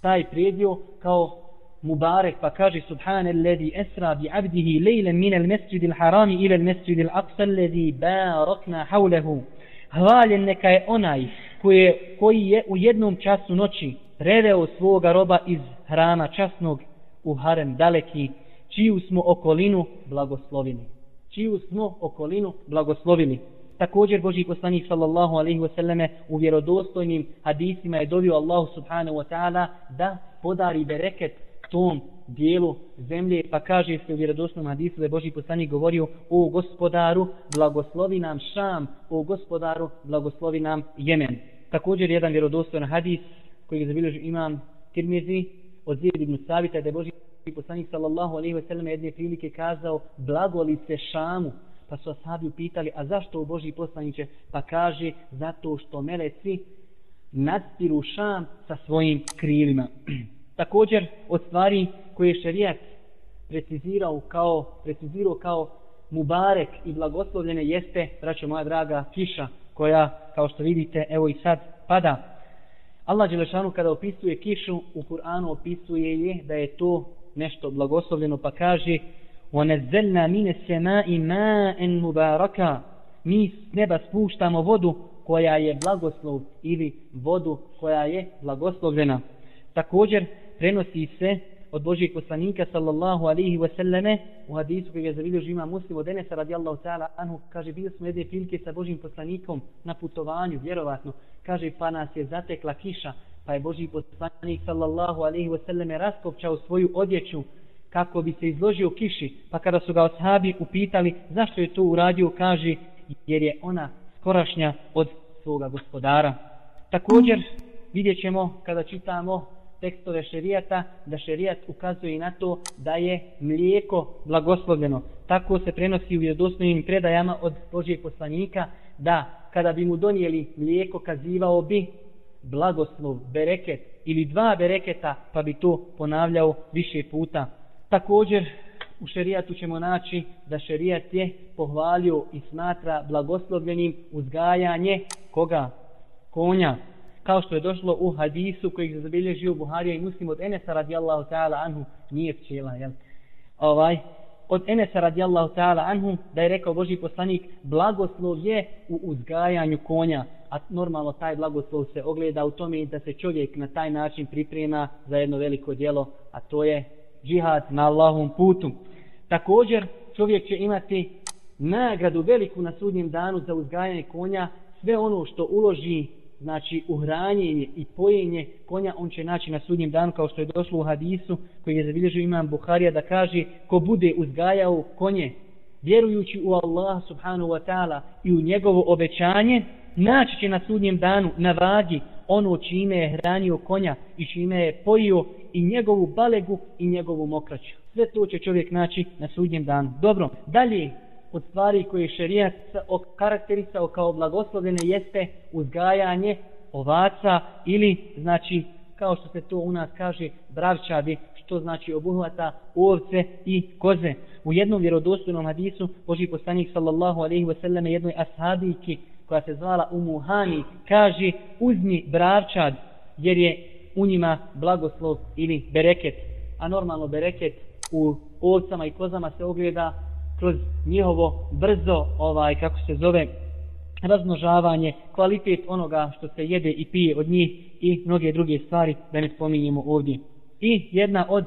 taj predio kao Mubarek pa kaže subhane alladhi asra bi abdihi lejlen min al-masjid al-haram ila al-masjid al-aqsa alladhi barakna hawlahu hvaljen neka je onaj koji je, koji je u jednom času noći preveo svoga roba iz hrana časnog u harem daleki, čiju smo okolinu blagoslovili. Čiju smo okolinu blagoslovili. Također Boži poslanik sallallahu alaihi wa sallame u vjerodostojnim hadisima je dovio Allahu subhanahu wa ta'ala da podari bereket tom dijelu zemlje, pa kaže se u vjerodosnom hadisu da je Boži poslanik govorio o gospodaru, blagoslovi nam Šam, o gospodaru, blagoslovi nam Jemen. Također jedan vjerodostojan hadis koji je zabilježio imam Tirmizi od Zijed ibn Savita da je Boži poslanik sallallahu alaihi wa sallam jedne prilike kazao blagoli se Šamu. Pa su ashabi upitali a zašto u Boži poslaniće? Pa kaže zato što meleci nadpiru Šam sa svojim krilima. također od stvari koje je šerijat precizirao kao precizirao kao mubarek i blagoslovljene jeste, braćo moja draga, kiša koja, kao što vidite, evo i sad pada. Allah Đelešanu kada opisuje kišu u Kur'anu opisuje je da je to nešto blagoslovljeno pa kaže وَنَزَّلْنَا مِنَ السَّمَاءِ مَاءً مُبَارَكًا Mi s neba spuštamo vodu koja je blagoslov ili vodu koja je blagoslovljena. Također prenosi se od Božijeg poslanika sallallahu alaihi wasallame u hadisu koji je zavidio žima muslim od Enesa radijallahu ta'ala anhu kaže bili smo jedne prilike sa Božijim poslanikom na putovanju vjerovatno. Kaže pa nas je zatekla kiša pa je Božiji poslanik sallallahu alihi wasallame raskopčao svoju odjeću kako bi se izložio kiši pa kada su ga ashabi upitali zašto je to uradio? Kaže jer je ona skorašnja od svoga gospodara. Također vidjet ćemo kada čitamo tekstove šerijata, da šerijat ukazuje i na to da je mlijeko blagoslovljeno. Tako se prenosi u vjerodostojnim predajama od Božijeg poslanika, da kada bi mu donijeli mlijeko, kazivao bi blagoslov, bereket ili dva bereketa, pa bi to ponavljao više puta. Također, u šerijatu ćemo naći da šerijat je pohvalio i smatra blagoslovljenim uzgajanje koga? Konja kao što je došlo u hadisu kojeg je zabilježio Buharija i Muslim od Enesa radijallahu ta'ala anhu, nije pčela, jel? Ovaj, od Enesa radijallahu ta'ala anhu, da je rekao Boži poslanik, blagoslov je u uzgajanju konja, a normalno taj blagoslov se ogleda u tome da se čovjek na taj način priprema za jedno veliko djelo, a to je džihad na Allahom putu. Također, čovjek će imati nagradu veliku na sudnjem danu za uzgajanje konja, sve ono što uloži znači uhranjenje i pojenje konja on će naći na sudnjem danu kao što je došlo u hadisu koji je zabilježio imam Buharija da kaže ko bude uzgajao konje vjerujući u Allah subhanahu wa ta'ala i u njegovo obećanje naći će na sudnjem danu na vagi ono čime je hranio konja i čime je pojio i njegovu balegu i njegovu mokraću. Sve to će čovjek naći na sudnjem danu. Dobro, dalje od stvari koje šerijat karakterisao kao blagoslovljene jeste uzgajanje ovaca ili znači kao što se to u nas kaže bravčadi što znači obuhvata ovce i koze. U jednom vjerodostojnom hadisu Boži poslanik sallallahu alaihi wasallam jednoj ashabiki koja se zvala Umuhani kaže uzmi bravčad jer je u njima blagoslov ili bereket. A normalno bereket u ovcama i kozama se ogleda kroz njihovo brzo, ovaj kako se zove, razmnožavanje, kvalitet onoga što se jede i pije od njih i mnoge druge stvari da ne spominjemo ovdje. I jedna od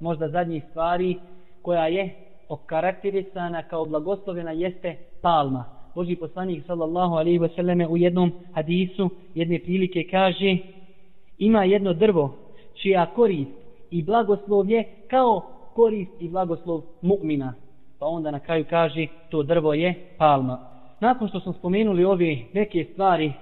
možda zadnjih stvari koja je okarakterisana kao blagoslovena jeste palma. Boži poslanik sallallahu alaihi wasallam u jednom hadisu jedne prilike kaže ima jedno drvo čija korist i blagoslov je kao korist i blagoslov mu'mina pa onda na kraju kaže to drvo je palma. Nakon što smo spomenuli ove neke stvari,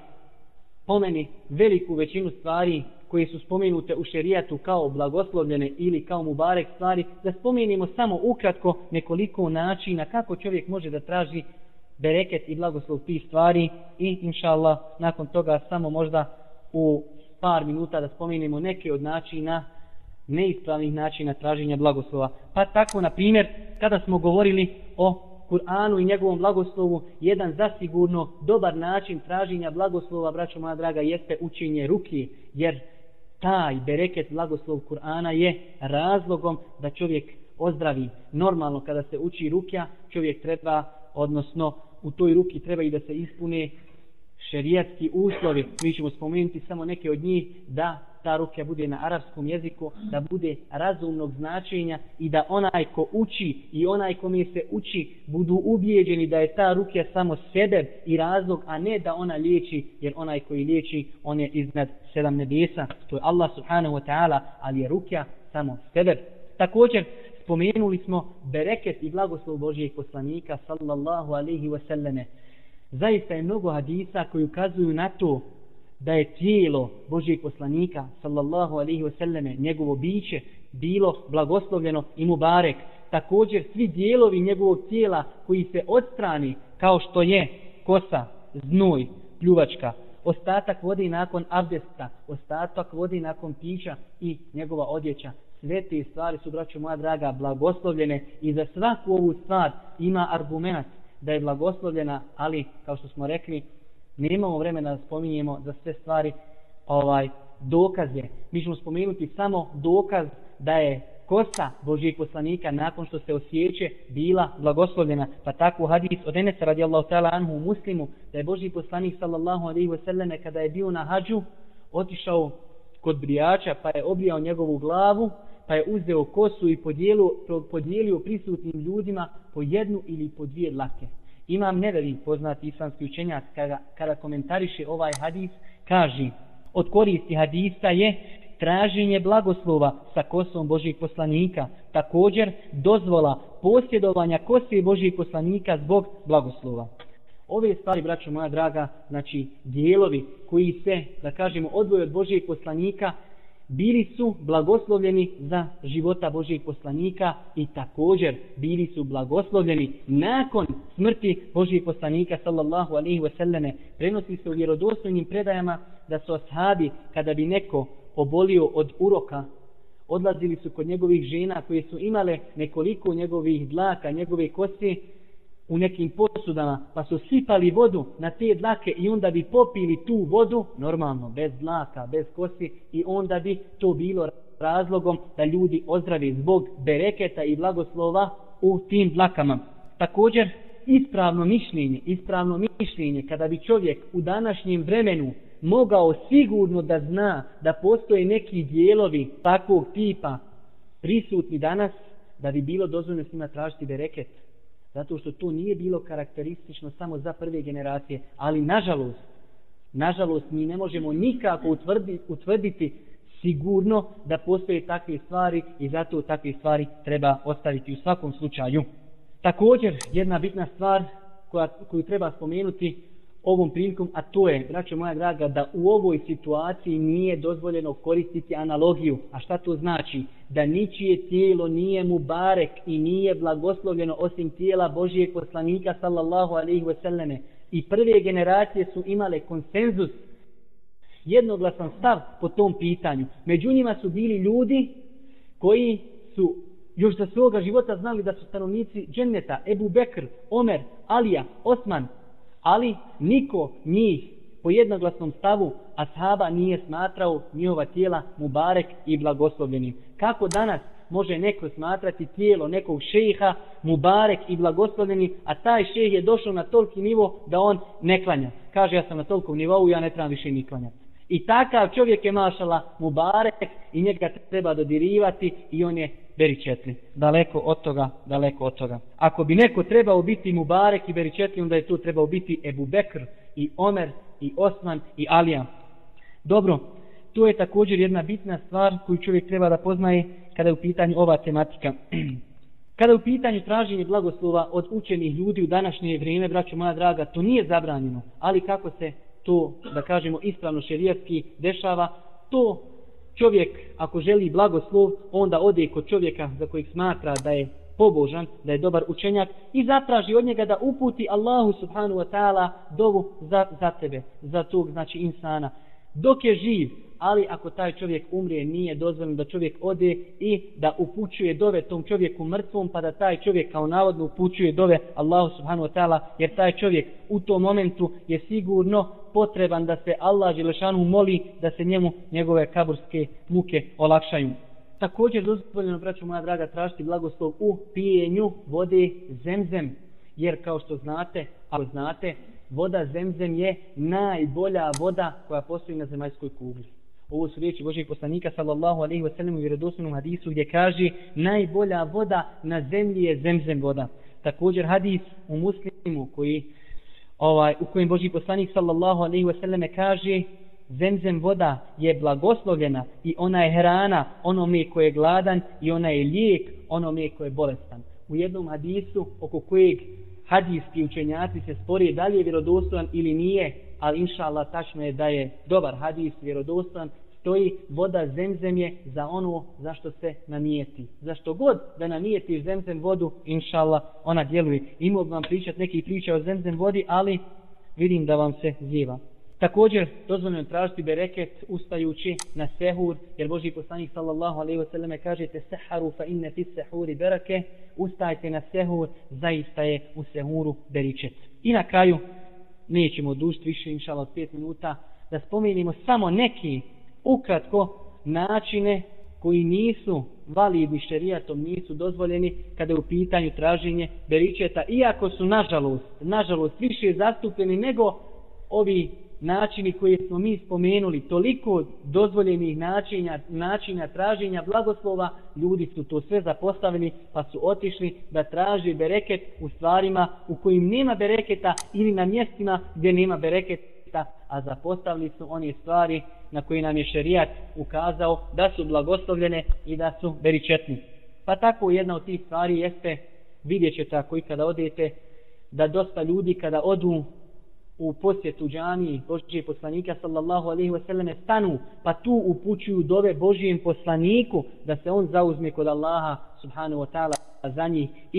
pomeni veliku većinu stvari koje su spomenute u šerijatu kao blagoslovljene ili kao mubarek stvari, da spomenimo samo ukratko nekoliko načina kako čovjek može da traži bereket i blagoslov tih stvari i inša Allah nakon toga samo možda u par minuta da spomenemo neke od načina neispravnih načina traženja blagoslova. Pa tako, na primjer, kada smo govorili o Kur'anu i njegovom blagoslovu, jedan zasigurno dobar način traženja blagoslova, braćo moja draga, jeste učenje ruke, jer taj bereket blagoslov Kur'ana je razlogom da čovjek ozdravi. Normalno kada se uči rukja, čovjek treba, odnosno u toj ruki treba i da se ispune šerijatski uslovi. Mi ćemo spomenuti samo neke od njih da ta rukja bude na arapskom jeziku, da bude razumnog značenja i da onaj ko uči i onaj ko mi se uči budu ubijeđeni da je ta rukja samo sebe i razlog, a ne da ona liječi, jer onaj koji liječi, on je iznad sedam nebesa. To je Allah subhanahu wa ta'ala, ali je rukja samo sebe. Također, spomenuli smo bereket i blagoslov Božijeg poslanika, sallallahu alaihi wa sallame. Zaista je mnogo hadisa koji ukazuju na to da je tijelo Božijeg poslanika, sallallahu alaihi wasallame, njegovo biće, bilo blagoslovljeno i mubarek. Također svi dijelovi njegovog tijela koji se odstrani kao što je kosa, znoj, pljuvačka, ostatak vodi nakon abdesta, ostatak vodi nakon pića i njegova odjeća. Sve te stvari su, braćo moja draga, blagoslovljene i za svaku ovu stvar ima argument da je blagoslovljena, ali, kao što smo rekli, nemamo vremena da spominjemo za sve stvari ovaj dokaze. Mi ćemo spomenuti samo dokaz da je kosa Božijeg poslanika nakon što se osjeće bila blagoslovljena. Pa tako hadis od Enesa radijallahu ta'ala anhu u muslimu da je Božiji poslanik sallallahu alaihi wasallam kada je bio na hađu otišao kod brijača pa je obrijao njegovu glavu pa je uzeo kosu i podijelio, podijelio prisutnim ljudima po jednu ili po dvije dlake. Imam nevevi poznati islamski učenjac kada, kada komentariše ovaj hadis, kaže od koristi hadisa je traženje blagoslova sa kosom Božih poslanika, također dozvola posjedovanja kose Božih poslanika zbog blagoslova. Ove stvari, braćo moja draga, znači dijelovi koji se, da kažemo, odvoje od Božijeg poslanika, bili su blagoslovljeni za života Božijeg poslanika i također bili su blagoslovljeni nakon smrti Božijeg poslanika sallallahu alaihi wasallame. Prenosi se u vjerodostojnim predajama da su ashabi kada bi neko obolio od uroka odlazili su kod njegovih žena koje su imale nekoliko njegovih dlaka, njegove kosti u nekim posudama, pa su sipali vodu na te dlake i onda bi popili tu vodu, normalno, bez dlaka, bez kosti, i onda bi to bilo razlogom da ljudi ozdravi zbog bereketa i blagoslova u tim dlakama. Također, ispravno mišljenje, ispravno mišljenje, kada bi čovjek u današnjem vremenu mogao sigurno da zna da postoje neki dijelovi takvog tipa prisutni danas, da bi bilo dozvoljno s njima tražiti bereket. Zato što to nije bilo karakteristično samo za prve generacije. Ali nažalost, nažalost mi ne možemo nikako utvrdi, utvrditi sigurno da postoje takve stvari i zato takve stvari treba ostaviti u svakom slučaju. Također, jedna bitna stvar koja, koju treba spomenuti ovom prilikom, a to je, braćo moja draga, da u ovoj situaciji nije dozvoljeno koristiti analogiju. A šta to znači? Da ničije tijelo nije mu barek i nije blagoslovljeno osim tijela Božijeg poslanika sallallahu alaihi wasallame. I prve generacije su imale konsenzus, jednoglasan stav po tom pitanju. Među njima su bili ljudi koji su još za svoga života znali da su stanovnici dženneta, Ebu Bekr, Omer, Alija, Osman, ali niko njih po jednoglasnom stavu ashaba nije smatrao njihova tijela mubarek i blagoslovljenim. Kako danas može neko smatrati tijelo nekog šeha mubarek i blagoslovljeni, a taj šeh je došao na toliki nivo da on ne klanja. Kaže ja sam na tolikom nivou, ja ne trebam više ni klanjati. I takav čovjek je mašala mubarek i njega treba dodirivati i on je beričetli. Daleko od toga, daleko od toga. Ako bi neko trebao biti mubarek i beričetli, onda je tu trebao biti Ebu Bekr i Omer i Osman i Alija. Dobro, to je također jedna bitna stvar koju čovjek treba da poznaje kada je u pitanju ova tematika. Kada je u pitanju traženje blagoslova od učenih ljudi u današnje vrijeme, braćo moja draga, to nije zabranjeno. Ali kako se to, da kažemo, ispravno šerijatski dešava, to čovjek, ako želi blagoslov, onda ode kod čovjeka za kojeg smatra da je pobožan, da je dobar učenjak i zatraži od njega da uputi Allahu subhanu wa ta'ala dovu za, za tebe, za tog znači insana. Dok je živ, ali ako taj čovjek umrije, nije dozvoljeno da čovjek ode i da upućuje dove tom čovjeku mrtvom, pa da taj čovjek kao navodno upućuje dove Allahu subhanahu wa ta'ala, jer taj čovjek u tom momentu je sigurno potreban da se Allah Želešanu moli da se njemu njegove kaburske muke olakšaju. Također dozvoljeno, braću moja draga, tražiti blagoslov u pijenju vode zemzem, jer kao što znate, ako znate, voda zemzem je najbolja voda koja postoji na zemaljskoj kugli. Ovo su riječi Božih poslanika sallallahu alaihi wa sallam u vjerodostojnom hadisu gdje kaže najbolja voda na zemlji je zemzem voda. Također hadis u muslimu koji ovaj u kojem Božji poslanik sallallahu alaihi wa sallam kaže zemzem voda je blagoslovljena i ona je hrana onome ko je gladan i ona je lijek onome ko je bolestan. U jednom hadisu oko kojeg hadijski učenjaci se spori da li je vjerodostojan ili nije, ali inša Allah tačno je da je dobar hadis vjerodostan, stoji voda zemzem je za ono zašto se namijeti. Zašto god da nanijeti zemzem vodu, inša Allah, ona djeluje. Imao vam pričat neki priča o zemzem vodi, ali vidim da vam se zjeva. Također, dozvoljeno tražiti bereket ustajući na sehur, jer Boži poslanik sallallahu alaihi wasallam kaže te seharu fa inne fi sehuri berake, ustajte na sehur, zaista je u sehuru beričet. I na kraju, nećemo dužiti više, inšala od pet minuta, da spomenimo samo neki ukratko načine koji nisu validni šerijatom, nisu dozvoljeni kada je u pitanju traženje beričeta, iako su nažalost, nažalost više zastupljeni nego ovi načini koje smo mi spomenuli, toliko dozvoljenih načina, načina traženja blagoslova, ljudi su to sve zapostavili pa su otišli da traže bereket u stvarima u kojim nema bereketa ili na mjestima gdje nema bereketa, a zapostavili su one stvari na koje nam je šerijat ukazao da su blagoslovljene i da su beričetni. Pa tako jedna od tih stvari jeste, vidjet ćete ako i kada odete, da dosta ljudi kada odu u posjetu džaniji Božije poslanika sallallahu alaihi ve sallam stanu pa tu upućuju dove Božijem poslaniku da se on zauzme kod Allaha subhanahu wa ta'ala za njih.